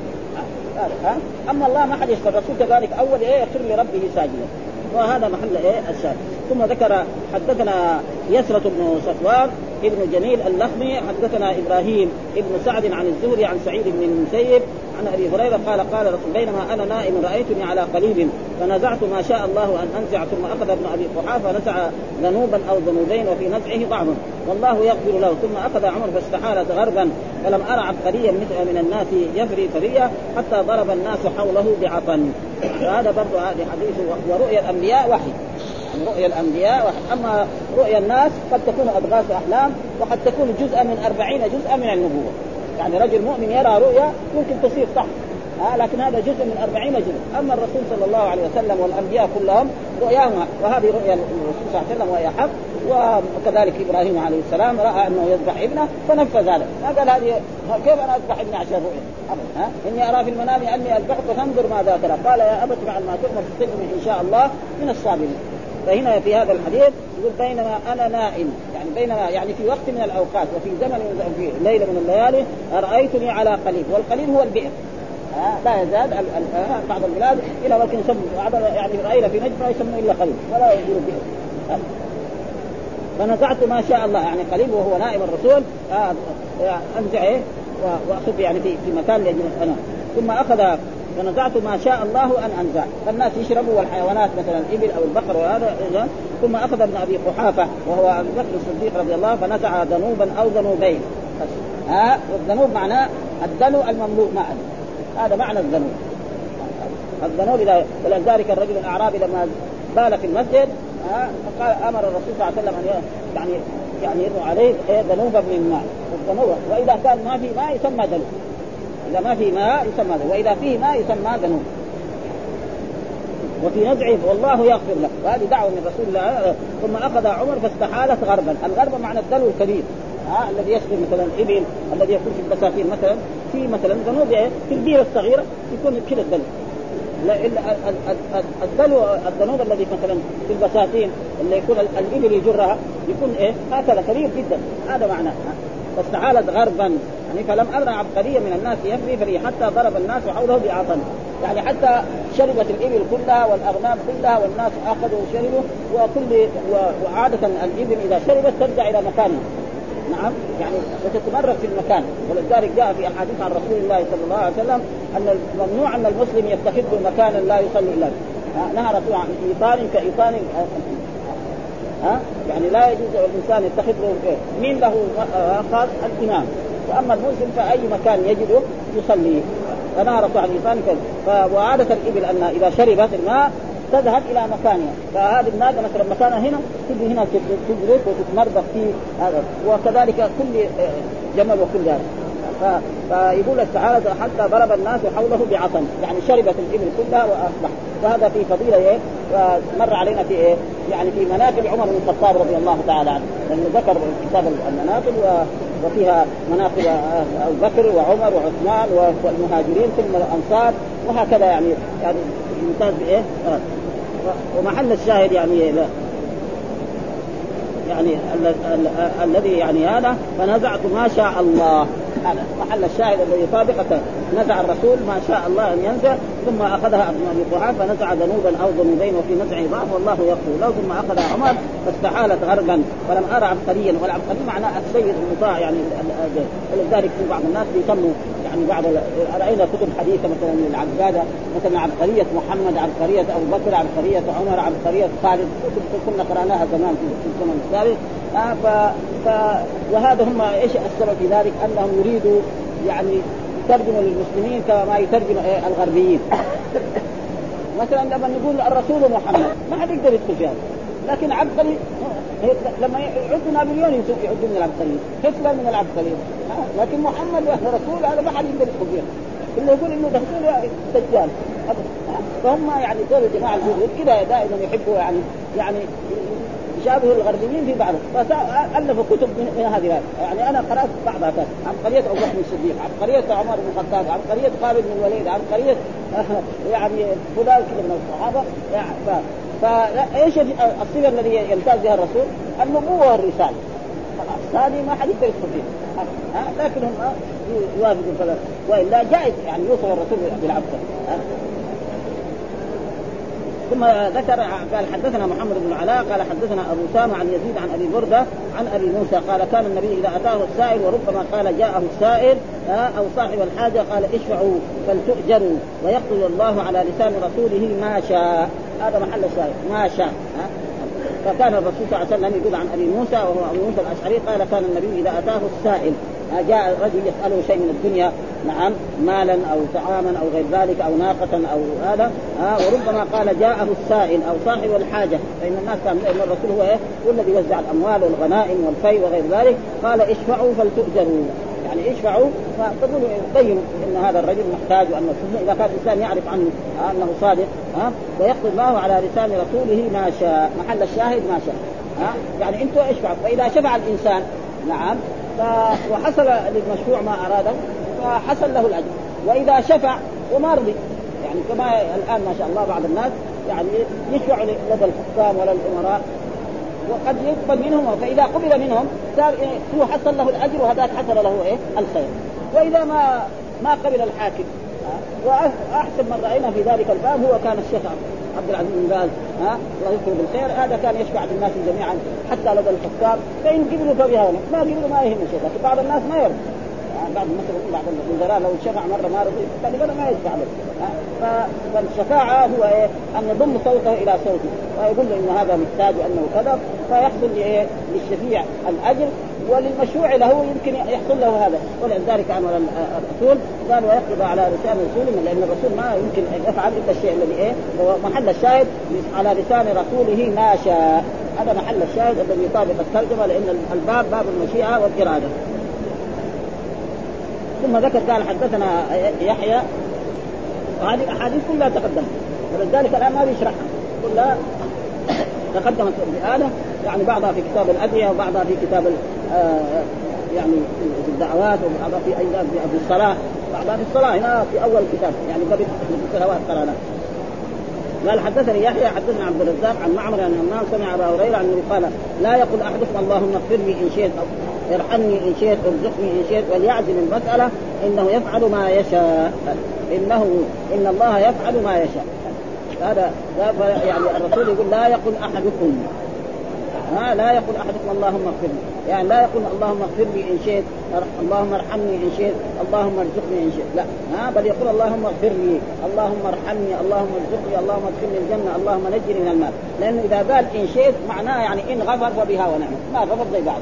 B: أما الله ما حد يشفع الرسول كذلك أول إيه يخر لربه ساجدا. وهذا محل إيه؟ الشاهد. ثم ذكر حدثنا يسرة بن صفوان ابن جميل اللخمي حدثنا إبراهيم ابن سعد عن الزهري عن سعيد بن المسيب عن أبي هريرة قال قال رسول بينما أنا نائم رأيتني على قليب فنزعت ما شاء الله أن أنزع ثم أخذ ابن أبي قحافة نزع ذنوبا أو ذنوبين وفي نزعه ضعف والله يغفر له. ثم أخذ عمر فاستحالت غربا فلم أرى عبقريا مثل من الناس يفري فريا حتى ضرب الناس حوله بعطن فهذا برضه هذه حديث ورؤيا الأنبياء وحي. رؤيا الأنبياء. أما رؤيا الناس قد تكون اضغاث أحلام وقد تكون جزءا من أربعين جزءا من النبوة. يعني رجل مؤمن يرى رؤيا ممكن تصير صح آه لكن هذا جزء من أربعين جزء. أما الرسول صلى الله عليه وسلم والأنبياء كلهم رؤياهم وهذه رؤيا الرسول صلى الله عليه وسلم وهي حق وكذلك إبراهيم عليه السلام رأى أنه يذبح ابنه فنفذ هذا ما قال هذه كيف أنا أذبح ابني عشان رؤيا؟ ها؟ إني أرى في المنام أني أذبحك فانظر ماذا ترى. قال يا أبت بعد ما تؤمر تجدني إن شاء الله من الصابرين. فهنا في هذا الحديث يقول بينما أنا نائم. يعني بينما يعني في وقت من الأوقات وفي زمن في ليلة من الليالي رايتني على قليل والقليل هو البئر. لا يزال بعض البلاد إلى وقت يسمى يعني رأينا في نجد ما يسمى إلا قليل ولا يقول بئر. فنزعت ما شاء الله يعني قليل وهو نائم الرسول أنزع إيه وأخذ يعني في مكان لأجل أنا ثم أخذ فنزعت ما شاء الله أن أنزع. فالناس يشربوا والحيوانات مثلا الابل أو البقر وهذا ثم أخذ ابن أبي قحافة وهو أبو بكر الصديق رضي الله فنزع ذنوبا أو ذنوبين. ها؟ والذنوب معناه الدلو المملوء ماء هذا معنى الذنوب. الذنوب إذا ولذلك الرجل الأعرابي لما بال في المسجد فقال أمر الرسول صلى الله عليه وسلم أن يعني يعني عليه ذنوبا من ماء الذنوب وإذا كان ما في ماء يسمى ذنوب. إذا ما في ماء يسمى ذنوب. وإذا فيه ماء يسمى ذنوب. وفي نزعه والله يغفر له. وهذه دعوة من رسول الله. ثم أخذ عمر فاستحالت غربا. الغرب معنى الدلو الكبير. ها الذي يشرب مثلا إبل الذي يكون في البساتين مثلا. في مثلا ذنوب في البيره الصغيرة يكون كذا الدلو. الدلو الذنوب الذي مثلا في البساتين اللي يكون الإبل يجرها يكون إيه؟ هكذا كبير جدا. هذا معناه فاستحالت غربا. يعني فلم ارى عبقريه من الناس يفري فري حتى ضرب الناس حوله بعطن. يعني حتى شربت الإبل كلها والأغنام كلها والناس أخذوا وشربوا وكل وعادة الإبل إذا شربت ترجع إلى مكانها. نعم؟ يعني وتتمرد في المكان. ولذلك جاء في أحاديث عن رسول الله صلى الله عليه وسلم أن ممنوع أن المسلم يتخذ مكانا لا يصلي إلا نهى رسول عن إيطان كإيطان ها؟ يعني لا يجوز الإنسان يتخذ له مين له خاص الإمام. وأما المسلم فأي مكان يجده يصلي. فنهى رسول عن ايطان وعاده الإبل أن إذا شربت الماء تذهب إلى مكانها فهذه الناقة مثلا مكانها هنا تجي هنا تجلس وتتمرض في هذا. وكذلك كل جمل وكل ذلك. فيقول السعادة حتى ضرب الناس حوله بعصا يعني شربت الإبل كلها وأصبح. وهذا في فضيلة إيه؟ مر علينا في إيه؟ يعني في مناقب عمر بن الخطاب رضي الله تعالى عنه. لأنه ذكر كتاب المناقب و وفيها مناقب أبو بكر وعمر وعثمان والمهاجرين ثم الأنصار وهكذا يعني. يعني يمتاز بإيه؟ ومحل الشاهد يعني لا. يعني الذي يعني هذا فنزعت ما شاء الله. هذا محل الشاهد الذي يطابق نزع الرسول ما شاء الله أن ينزع ثم أخذها ابن ابي قحافه فنزع ذنوبا أو ذنوبين وفي نزعه ضعف والله يغفر له ثم اخذ عمر فاستحالت غربا ولم أرى عبقريا والعبقري معناه السيد المطاع يعني ولذلك في بعض الناس بيسموا يعني بعض راينا كتب حديثة مثلا من العباده مثلا عبقريه محمد عبقريه أبو بكر عبقريه عمر عبقريه خالد كنا قرأناها زمان في الزمن السابق. آه ف... ف... وهذا هم إيش السبب في ذلك؟ أنهم يريدوا يعني يترجموا للمسلمين كما يترجم الغربيين. [COUGHS] مثلا لما نقول الرسول محمد ما حد يقدر يدخل في هذا. لكن عبقري لما يعدوا نابليون يعدوا من العبقريين. هتلر من العبقريين. لكن محمد رسول هذا ما حد يقدر يدخل فيها اللي يقول إنه رسول دجال. فهم يعني دول الجماعة كذا دائما يحبوا يعني يعني يشابه الغربيين في بعض فالفوا كتب من هذه يعني أنا قرأت بعضها. عبقريه ابو بكر الصديق عبقريه عمر بن الخطاب عبقريه خالد بن الوليد عبقريه [LAUGHS] يعني فلان كذا من الصحابة. يعني فايش الصفه الذي يمتاز بها الرسول؟ النبوة والرسالة. خلاص. هذه ما حد يقدر يدخل فيها. ها؟ لكن هم يوافقوا كذا وإلا جائز. يعني يوصف الرسول بالعبد. ثم ذكر قال حدثنا محمد بن علاء قال حدثنا أبو سامة عن يزيد عن أبي بردة عن أبي موسى قال كان النبي إذا أتاه السائل وربما قال جاءه السائل أو صاحب الحاجة قال اشفعوا فلتؤجروا ويقضي الله على لسان رسوله ما شاء. هذا محل الشاهد ما شاء فكان الرسول صلى الله عليه وسلم يقول عن أبي موسى وهو أبو موسى الأشعري قال كان النبي إذا أتاه السائل. جاء رجل يسأله شيء من الدنيا نعم مالا أو طعاما أو غير ذلك أو ناقة أو هذا ها وربما قال جاءه السائل أو صاحب الحاجة فإن الناس كان الرسول هو إيه؟ هو الذي يوزع الأموال والغنائم والفي وغير ذلك قال اشفعوا فلتؤجروا يعني اشفعوا فتقولوا بينوا إن هذا الرجل محتاج وأن إذا كان الإنسان يعرف عنه أنه صادق ها ويقضي الله على لسان رسوله ما شاء محل الشاهد ما شاء ها يعني أنتم اشفعوا فإذا شفع الإنسان نعم وحصل للمشروع ما أراده فحصل له الأجر. وإذا شفع وما رضي يعني كما الآن ما شاء الله بعض الناس يعني يشفع لدى الحكام ولا الأمراء وقد يقبل منهم فإذا قبل منهم صار إيه هو حصل له الأجر وهذاك حصل له إيه الخير. وإذا ما ما قبل الحاكم وأحسن من رأينا في ذلك الباب هو كان الشيخ عبد العزيز بن باز ها؟ الله يذكره بالخير هذا كان يشفع بالناس جميعا حتى لدى الحكام فإن قبلوا فبها ما قبلوا ما يهم شيء لكن بعض الناس ما يرضى. يعني بعض مثلا بعض الوزراء لو شفع مرة ما رضي غالبا ما يشفع له فالشفاعة هو إيه؟ أن يضم صوته إلى صوته ويقول له إن هذا محتاج وأنه كذا فيحصل لإيه؟ للشفيع الأجر وللمشروع له يمكن يحصل له هذا. ولذلك أمر الرسول قال ويقبض على لسان رسوله لأن الرسول ما يمكن أن يفعل إلا الشيء الذي إيه؟ هو محل الشاهد على لسان رسوله ما شاء. هذا محل الشاهد الذي يطابق الترجمة لأن الباب باب المشيئة والإرادة. ثم ذكر قال حدثنا يحيى. وهذه الأحاديث كلها تقدمت ولذلك الآن ما بيشرحها. كلها تقدمت بآلة. يعني بعضها في كتاب الأدعية وبعضها في كتاب آه يعني في الدعوات وبعضها في أيضا في الصلاة بعضها في الصلاة هنا في أول الكتاب يعني قبل في السنوات قرأنا. قال حدثني يحيى حدثنا عبد الرزاق عن معمر عن همام سمع أبا هريرة أنه قال لا يقول أحدكم اللهم اغفر لي إن شئت ارحمني إن شئت ارزقني إن شئت وليعزم المسألة إنه يفعل ما يشاء إنه إن الله يفعل ما يشاء. هذا يعني الرسول يقول لا يقول أحدكم ها لا يقول أحدكم اللهم اغفر لي. يعني لا يقول اللهم اغفر لي إن شئت اللهم ارحمني إن شئت اللهم ارزقني إن شئت. لا ها بل يقول اللهم اغفر لي اللهم ارحمني اللهم ارزقني اللهم ادخلني الجنة اللهم نجني من المال. لأنه إذا قال إن شئت معناه يعني إن غفر فبها ونعم. ما غفر زي بعض.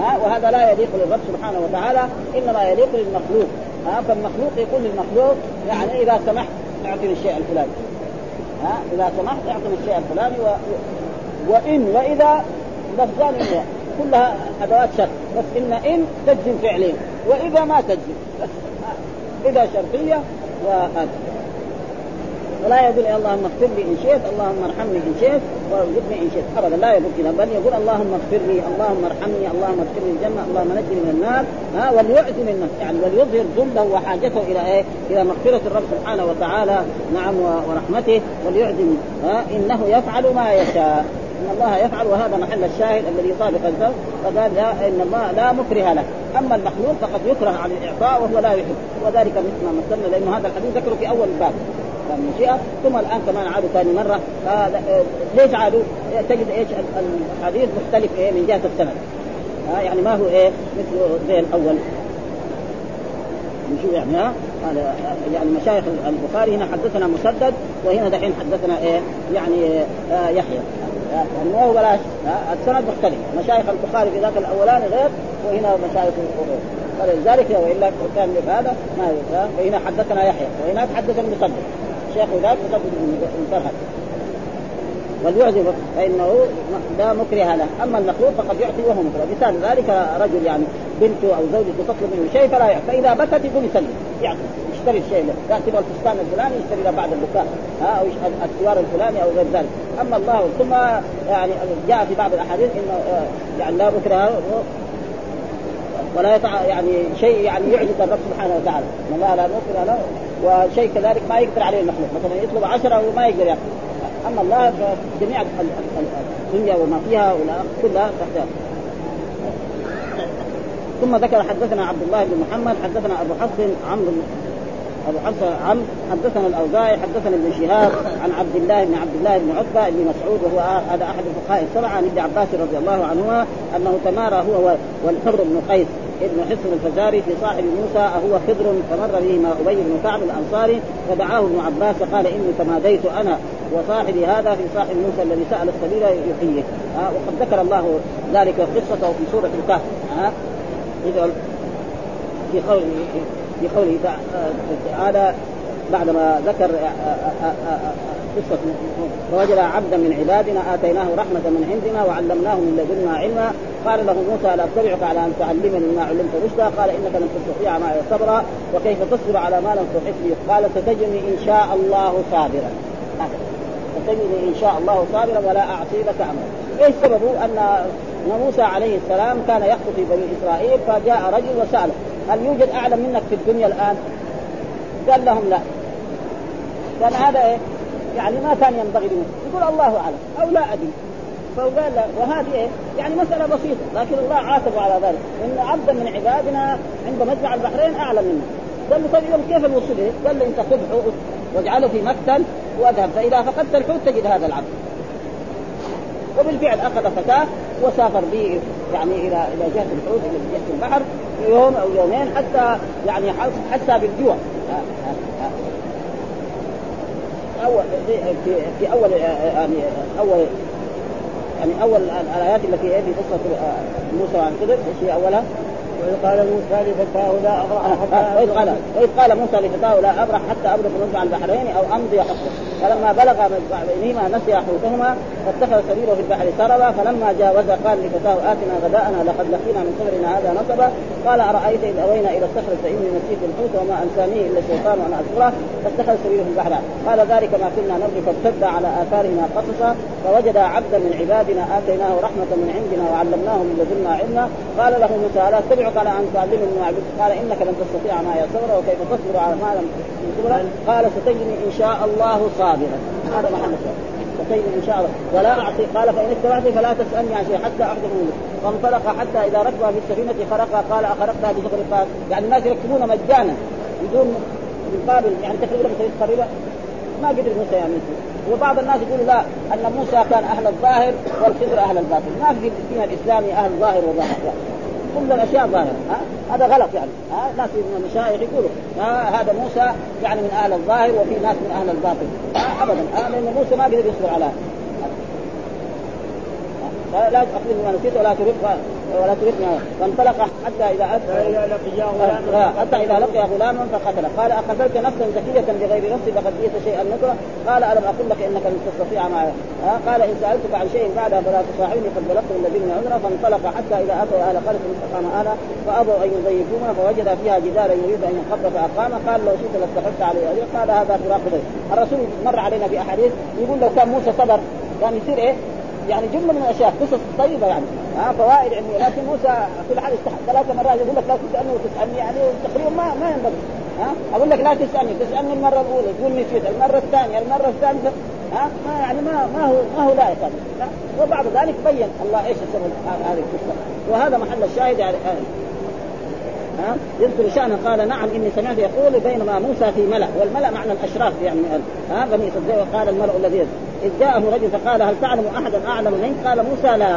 B: ها وهذا لا يليق للرب سبحانه وتعالى إنما يليق للمخلوق. ها فالمخلوق يقول للمخلوق يعني إذا سمحت أعطني الشيء الفلاني. ها إذا سمحت أعطني الشيء الفلاني و... وإن وإذا لفظان كلها أدوات شرط بس إن إن تجزم فعلين وإذا ما تجزم. بس إذا شرطية وهذا. ولا يقول اللهم اغفر لي إن شئت اللهم ارحمني إن شئت وارزقني إن شئت. ابدا. لا يقول كذا بل يقول اللهم اغفر لي اللهم ارحمني اللهم ادخلني الجنة اللهم نجني من النار. ها وليعزم النفس. يعني وليظهر ذله وحاجته إلى إيه؟ إلى مغفرة الرب سبحانه وتعالى. نعم ورحمته. وليعزم ها إنه يفعل ما يشاء. إن الله يفعل وهذا محل الشاهد الذي يطابق الفرد فقال إن الله لا مكره له أما المخلوق فقد يكره عن الإعطاء وهو لا يحب. وذلك مثل ما مثلنا لأنه هذا الحديث ذكره في أول الباب. ثم الآن كمان عادوا ثاني مرة ليش عادوا؟ تجد إيش الحديث مختلف إيه من جهة السند. آه يعني ما هو إيه مثل زي الأول. نشوف يعني ها؟ هذا يعني مشايخ البخاري هنا حدثنا مسدد وهنا دحين حدثنا إيه يعني آه يحيى. ما هو بلاش السند مختلف. مشايخ البخاري في ذاك الأولاني غير وهنا مشايخ غير فلذلك والا كان هذا ما فهنا حدثنا يحيى وهناك حدثنا مسدد شيخ ذاك مسدد بن فرهد وليعجب فإنه لا مكره له. أما المخلوق فقد يعطي وهو مكره. مثال ذلك رجل يعني بنته أو زوجته تطلب منه شيء فلا يعطي. فإذا بكت يقول يسلم يعطي يشتري الشيء له ياتي الفستان الفلاني يشتري له بعد البكاء ها أو السوار الفلاني أو غير ذلك. أما الله ثم يعني جاء في بعض الأحاديث إنه يعني لا مكره ولا يتع... يعني شيء يعني يعجز الرب سبحانه وتعالى. ان الله لا مكره له وشيء كذلك ما يقدر عليه المخلوق. مثلا يطلب عشرة وما يقدر يأخذ. أما الله فجميع الدنيا وما فيها كلها تحتها ثم ذكر حدثنا عبد الله بن محمد حدثنا أبو حفص عمرو أبو حفص عم حدثنا الأوزاعي حدثنا ابن شهاب عن عبد الله بن عبد الله بن عتبة بن مسعود وهو هذا أحد الفقهاء السبعة عن ابن عباس رضي الله عنهما أنه تمارى هو والحر بن قيس ابن حصن الفزاري في صاحب موسى أهو خضر فمر به ما أبي بن كعب الأنصاري فدعاه ابن عباس قال إني تماديت أنا وصاحبي هذا في صاحب موسى الذي سأل السبيل يحييه. آه وقد ذكر الله ذلك قصته في سورة الكهف. آه في قوله في قوله تعالى بعدما ذكر قصة فوجد عبدا من عبادنا آتيناه رحمة من عندنا وعلمناه من لدنا علما. قال له موسى لا أتبعك على أن تعلمني ما علمت رشدا؟ قال إنك لن تستطيع معي صبرا وكيف تصبر على ما لم تحس به قال ستجدني إن شاء الله صابرا. ستجدني إن شاء الله صابرا ولا اعصي لك أمرا. إيش سببه؟ أن موسى عليه السلام كان يخطب في بني إسرائيل فجاء رجل وسأله هل يوجد أعلم منك في الدنيا الآن؟ قال لهم لا. كان هذا إيه؟ يعني ما كان ينبغي له يقول الله أعلم. أو لا أدري. فقال وهذه إيه؟ يعني مسألة بسيطة. لكن الله عاتب على ذلك. إن عبدا من عبادنا عند مجمع البحرين أعلم منه. قال له طيب كيف الوصول إليه؟ قال له إنت خذ حوت واجعله في مقتل واذهب. فإذا فقدت الحوت تجد هذا العبد. وبالفعل أخذ فتاة وسافر به يعني إلى إلى جهة الحوت إلى جهة البحر يوم أو يومين حتى يعني حتى بالجوع اول في, في اول يعني اول يعني أول الآيات التي في قصة موسى عن خضر إيش هي أولها؟
A: وإذ قال موسى لفتاه لا أبرح حتى
B: وإذ قال وإذ قال موسى لفتاه لا أبرح حتى أبلغ مجمع البحرين أو أمضي حقه فلما بلغ مجمع بينهما نسي حوتهما فاتخذ سبيله في البحر سربا فلما جاوز قال لفتاه آتنا غداءنا لقد لقينا من سفرنا هذا نصبا. قال أرأيت إذ أوينا إلى الصخر فإني نسيت الحوت وما أنسانيه إلا الشيطان وأنا أذكره فاتخذ سبيله في البحر. قال ذلك ما كنا نبغي فارتد على آثارنا قصصا. فوجد عبدا من عبادنا آتيناه رحمة من عندنا وعلمناه من لدنا علما. قال له موسى لا اتبعك على ان تعلمني ما قال إنك لن تستطيع معي صبرا وكيف تصبر على ما لم تصبر قال ستجني إن شاء الله صابرا. هذا الشاهد ستجني إن شاء الله. ولا أعطي قال فإن اتبعتني فلا تسألني عن شيء حتى أخذ منك فانطلق حتى إذا ركب في السفينة خرقها قال أخرقتها بشغل قال يعني الناس يركبون مجانا بدون مقابل يعني تقريبا تقريبا ما قدر موسى يعمل وبعض الناس يقولوا لا أن موسى كان أهل الظاهر والخضر أهل الباطن. ما في الدين الإسلامي أهل ظاهر وظاهر. كل الأشياء ظاهرة هذا غلط يعني ها؟ ناس من المشايخ يقولوا هذا موسى يعني من أهل الظاهر وفي ناس من أهل الباطن ها؟ ابدا لأن موسى ما قدر يصبر على لا تأخذني ما نسيت ولا ترق ولا ترقنا فانطلق حتى لقي غلاما حتى إذا لقي غلاما فقتله. قال اقتلت نفسا زكيه بغير نفس فقد جئت شيئا نكرة. قال ألم أقل لك إنك لن تستطيع معي قال إن سألتك عن شيء بعدها فلا تصاحبني قد بلغت من الذين عذرا فانطلق حتى إذا اتوا أهل قريه فقام اهلها فأبوا أن يضيفونا فوجد فيها جدارا يريد أن ينقض فاقام قال لو شئت لاتخذت عليه اجر قال هذا فراق الرسول مر علينا في احاديث يقول لو كان موسى صبر كان يصير إيه؟ يعني جمله من الأشياء قصص طيبة يعني. ها فوائد علميه لكن موسى في الحال ثلاث مرات يقول لك لا تسألني وتسألني يعني تقريبا ما ما ينبغي. ها أقول لك لا تسألني تسألني المرة الأولى تقول نسيت المرة الثانية المرة الثالثة. ها ما يعني ما ما هو ما هو لائق هذا وبعد ذلك بين الله إيش السبب هذه القصة. وهذا محل الشاهد يعني. ها يذكر شأنه قال نعم إني سمعت يقول بينما موسى في ملأ والملأ معنى الأشراف يعني. ها بني قال الملأ الذي إذ جاءه رجل فقال هل تعلم أحدا أعلم منك؟ قال موسى لا.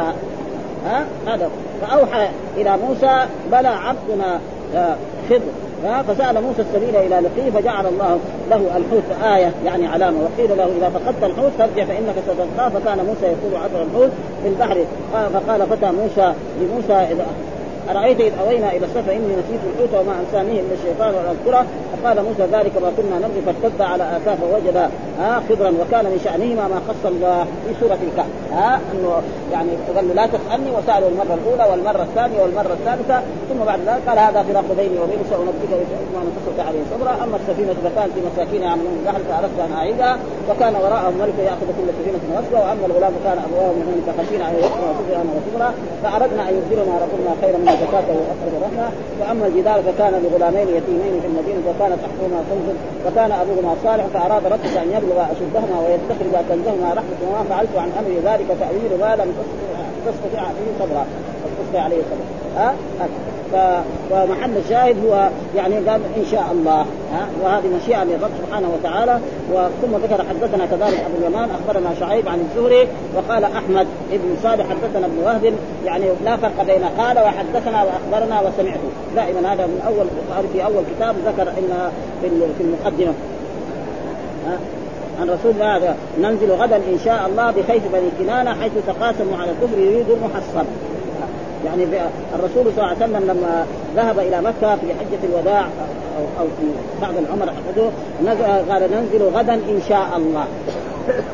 B: ها؟ هذا. فأوحى إلى موسى بلى عبدنا آه، خضر. فسأل موسى السبيل إلى لقيه فجعل الله له الحوت آية يعني علامة. وقيل له إذا فقدت الحوت فارجع فإنك ستلقاه. فكان موسى يقول عبر الحوت في البحر. فقال فتى موسى لموسى اذا أرأيت إذ أوينا إلى الصفا إني نسيت الحوت وما أنسانيه الا الشيطان ولا اذكره فقال موسى ذلك ما كنا نبغي فارتد على اثاه فوجد ها خضرا وكان من شأنهما ما خص الله في سورة الكهف. ها إنه يعني قال لا تسألني وساله المرة الأولى والمرة الثانية والمرة الثالثة. ثم بعد ذلك قال هذا فراق بيني وبينك سانبئك بما نتصل عليه صبرا. أما السفينة فكانت في مساكين يعملون البحر فأردت أن أعيدها. وكان وراءهم ملك يأخذ كل سفينة غصبا وأما الغلام كان أبواه من فخشينا أن يسمع وكفر وكفرا. فأردنا أن يبدلنا ربنا خيرا من زكاته واقرب رحمه. وأما الجدار فكان لغلامين يتيمين في المدينة وكان تحتهما كنز وكان أبوهما صالح فأراد ربك أن يبلغ أشدهما ويستخرج كنزهما رحمة. وما فعلت عن أمر ذلك تأويل ما لم تستطع به صبرا. القصة عليه السلام ها؟ فمحل الشاهد هو يعني قال إن شاء الله. ها؟ وهذه مشيئة للرب سبحانه وتعالى. ثم ذكر حدثنا كذلك أبو اليمان أخبرنا شعيب عن الزهري وقال أحمد بن صالح حدثنا ابن وهب يعني لا فرق بين قال وحدثنا وأخبرنا وسمعته. دائما هذا من أول في أول كتاب ذكر إن في المقدمة. عن رسول الله ننزل غدا إن شاء الله بخيف بني كنانة حيث تقاسموا على الكفر يريد المحصن. يعني الرسول صلى الله عليه وسلم لما ذهب إلى مكة في حجة الوداع أو أو في بعض العمر قال ننزل غدا إن شاء الله.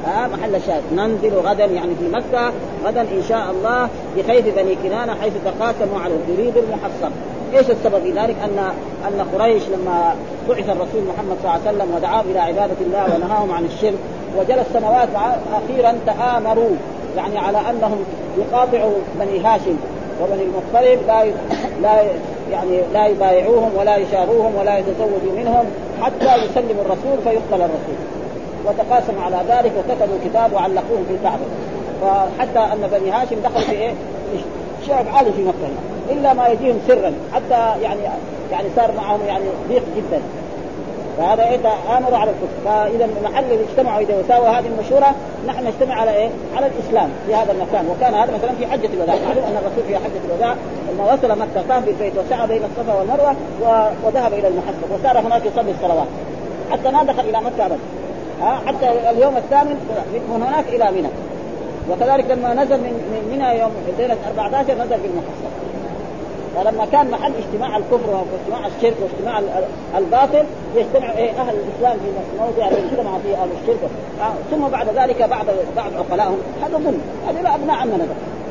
B: ها محل الشاهد ننزل غدا يعني في مكة غدا إن شاء الله بخيف بني كنانة حيث تقاسموا على يريد المحصن. إيش السبب في ذلك؟ ان أن قريش لما بعث الرسول محمد صلى الله عليه وسلم ودعاهم إلى عبادة الله ونهاهم عن الشرك وجلس سنوات أخيرا تآمروا يعني على أنهم يقاطعوا بني هاشم. وبني المطلب لا لا يعني لا يبايعوهم ولا يشاروهم ولا يتزوجوا منهم حتى يسلموا الرسول فيقتل الرسول. وتقاسم على ذلك وكتبوا كتاب وعلقوه في الكعبة. فحتى أن بني هاشم دخلوا في إيه؟ شعب عالي في مكة. إلا ما يجيهم سرا. حتى يعني يعني صار معهم يعني ضيق جدا. فهذا إيه آمروا على الكفر. فإذا المحل اللي اجتمعوا إذا وساووا هذه المشورة نحن نجتمع على إيه؟ على الإسلام في هذا المكان. وكان هذا مثلا في حجة الوداع معلوم أن الرسول في حجة الوداع لما وصل مكة طاف بالبيت وسعى بين الصفا والمروة وذهب إلى المحصب وصار هناك يصلي الصلوات. حتى ما دخل إلى مكة ابدا. حتى اليوم الثامن من هناك إلى منى. وكذلك لما نزل من من منى يوم ليله 14 نزل في المحصب فلما كان محل اجتماع الكفر واجتماع الشرك واجتماع الباطل يجتمع إيه أهل الإسلام في موضع يجتمع فيه أهل الشرك. آه، ثم بعد ذلك بعد بعض عقلائهم هذا ظلم. هذه أبناء عمنا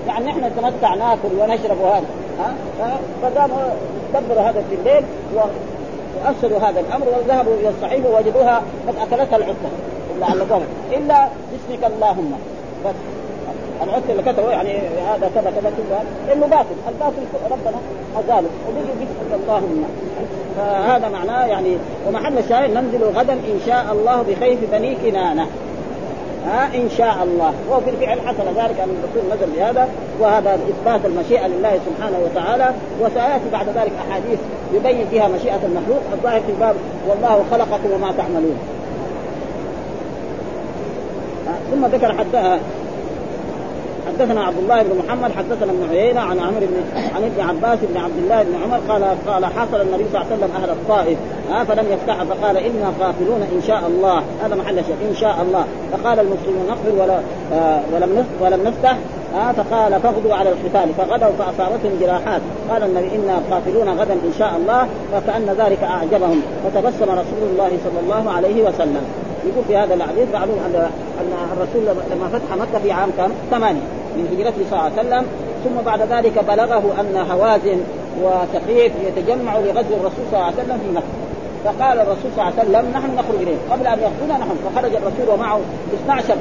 B: يعني نحن نتمتع ناكل ونشرب وهذا. ها آه، فقاموا دبروا هذا في الليل وافسدوا هذا الأمر وذهبوا إلى الصحيفه ووجدوها قد أكلتها العقده إلا إلا باسمك اللهم. بس. العسر اللي كتبه يعني هذا كذا كذا كذا. إنه باطل. الباطل ربنا ازاله وبيجي بيسال اللهم فهذا معناه يعني ومحل الشاهد ننزل غدا إن شاء الله بخيف بني كنانة. ها؟ إن شاء الله. وفي الفعل حصل ذلك أن الرسول نزل بهذا. وهذا إثبات المشيئة لله سبحانه وتعالى. وسيأتي بعد ذلك أحاديث يبين فيها مشيئة المخلوق. الظاهر في باب والله خلقكم وما تعملون. ثم ذكر حتى حدثنا عبد الله بن محمد حدثنا ابن عيينة عن عمرو بن عن ابن عباس بن عبد الله بن عمر قال قال حصل النبي صلى الله عليه وسلم أهل الطائف. ها فلم يفتح فقال إنا قافلون إن شاء الله. هذا محل شيء إن شاء الله. فقال المسلمون نقفل ولا آه ولم ولم نفتح. آه فقال فغدوا على القتال. فغدوا فأصابتهم جراحات. قال النبي إنا قافلون غدا إن شاء الله. فكأن ذلك أعجبهم. فتبسم رسول الله صلى الله عليه وسلم. يقول في هذا الحديث معلوم أن أن الرسول لما فتح مكة في عام كم؟ ثمانية من هجرته صلى الله عليه وسلم. ثم بعد ذلك بلغه أن هوازن وثقيف يتجمعوا لغزو الرسول صلى الله عليه وسلم في مكة. فقال الرسول صلى الله عليه وسلم نحن نخرج اليه قبل أن يخرجنا نحن. فخرج الرسول ومعه 12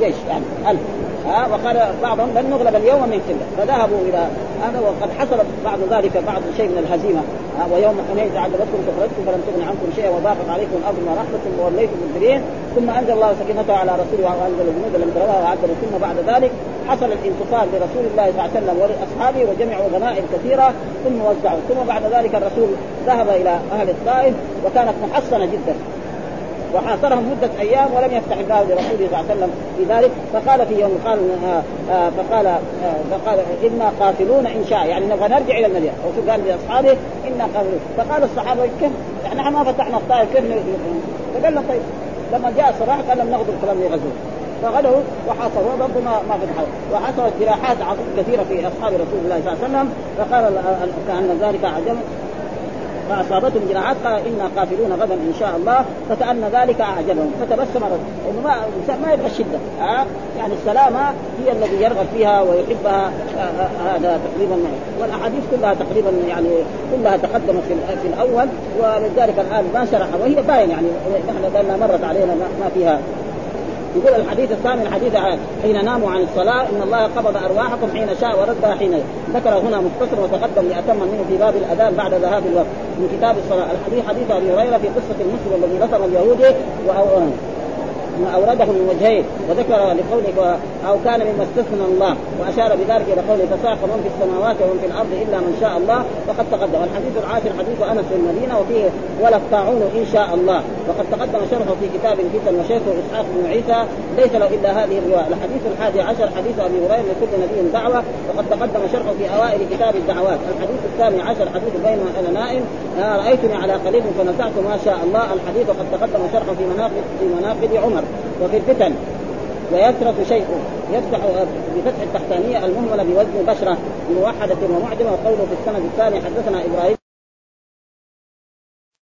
B: جيش يعني ألف. ها وقال بعضهم لن نغلب اليوم من قلة. فذهبوا إلى هذا وقد حصل بعد ذلك بعض شيء من الهزيمة. ويوم حنين تعذبتكم كفرتكم فلم تغن عنكم شيئا وضاقت عليكم الأرض رحمة ووليتم مدبرين ثم أنزل الله سكينته على رسوله وأنزل الجنود لم تروها وعدلوا ثم بعد ذلك حصل الانتصار لرسول الله صلى الله عليه وسلم ولأصحابه وجمعوا غنائم كثيرة. ثم وزعوا. ثم بعد ذلك الرسول ذهب إلى أهل الطائف وكانت محصنة جدا. وحاصرهم مدة أيام ولم يفتح الله لرسوله صلى الله عليه وسلم في ذلك فقال في يوم قال آه آه فقال آه فقال إنا قاتلون إن شاء يعني نبغى نرجع إلى المدينة. الرسول قال لأصحابه؟ إنا قاتلون. فقال الصحابة كيف؟ يعني نحن ما فتحنا الطائف كيف فقال لهم طيب لما جاء الصباح قال لهم نغدر فلم يغزوه فغدوا وحاصروا برضه ما ما فتحوا. وحصلت جراحات كثيرة في أصحاب رسول الله صلى الله عليه وسلم فقال كأن ذلك عجب. فأصابتهم جراحات قال إنا قافلون غدا إن شاء الله فكأن ذلك أعجبهم. فتبسم رجل انه ما ما يبغى الشدة آه يعني السلامة هي الذي يرغب فيها ويحبها هذا تقريبا والأحاديث كلها تقريبا يعني كلها تقدمت في الأول ولذلك الآن ما شرح وهي باين يعني نحن مرت علينا ما فيها يقول الحديث الثامن حديث حين ناموا عن الصلاة إن الله قبض أرواحكم حين شاء وردها حين ذكر هنا مختصر وتقدم لأتم منه في باب الأذان بعد ذهاب الوقت. من كتاب الصلاة الحديث حديث أبي هريرة في قصة المسلم الذي نصر اليهودي أورده من وجهين وذكر لقوله أو كان مما استثنى الله وأشار بذلك إلى قوله تساق من في السماوات ومن في الأرض إلا من شاء الله فقد تقدم. الحديث العاشر حديث أنس في المدينة وفيه ولا الطاعون إن شاء الله. وقد تقدم شرحه في كتاب الفتن وشيخه إسحاق بن عيسى ليس له إلا هذه الرواية. الحديث الحادي عشر حديث أبي هريرة لكل نبي دعوة وقد تقدم شرحه في أوائل كتاب الدعوات. الحديث الثاني عشر حديث بين أنا نائم رأيتني على قليل فنزعت ما شاء الله. الحديث وقد تقدم شرحه في مناقب في مناقب عمر. وفي الفتن. ويسرف شيء يفتح بفتح التحتانية المهملة بوزن بشره بموحده ومعجمه وقوله في السند الثاني حدثنا إبراهيم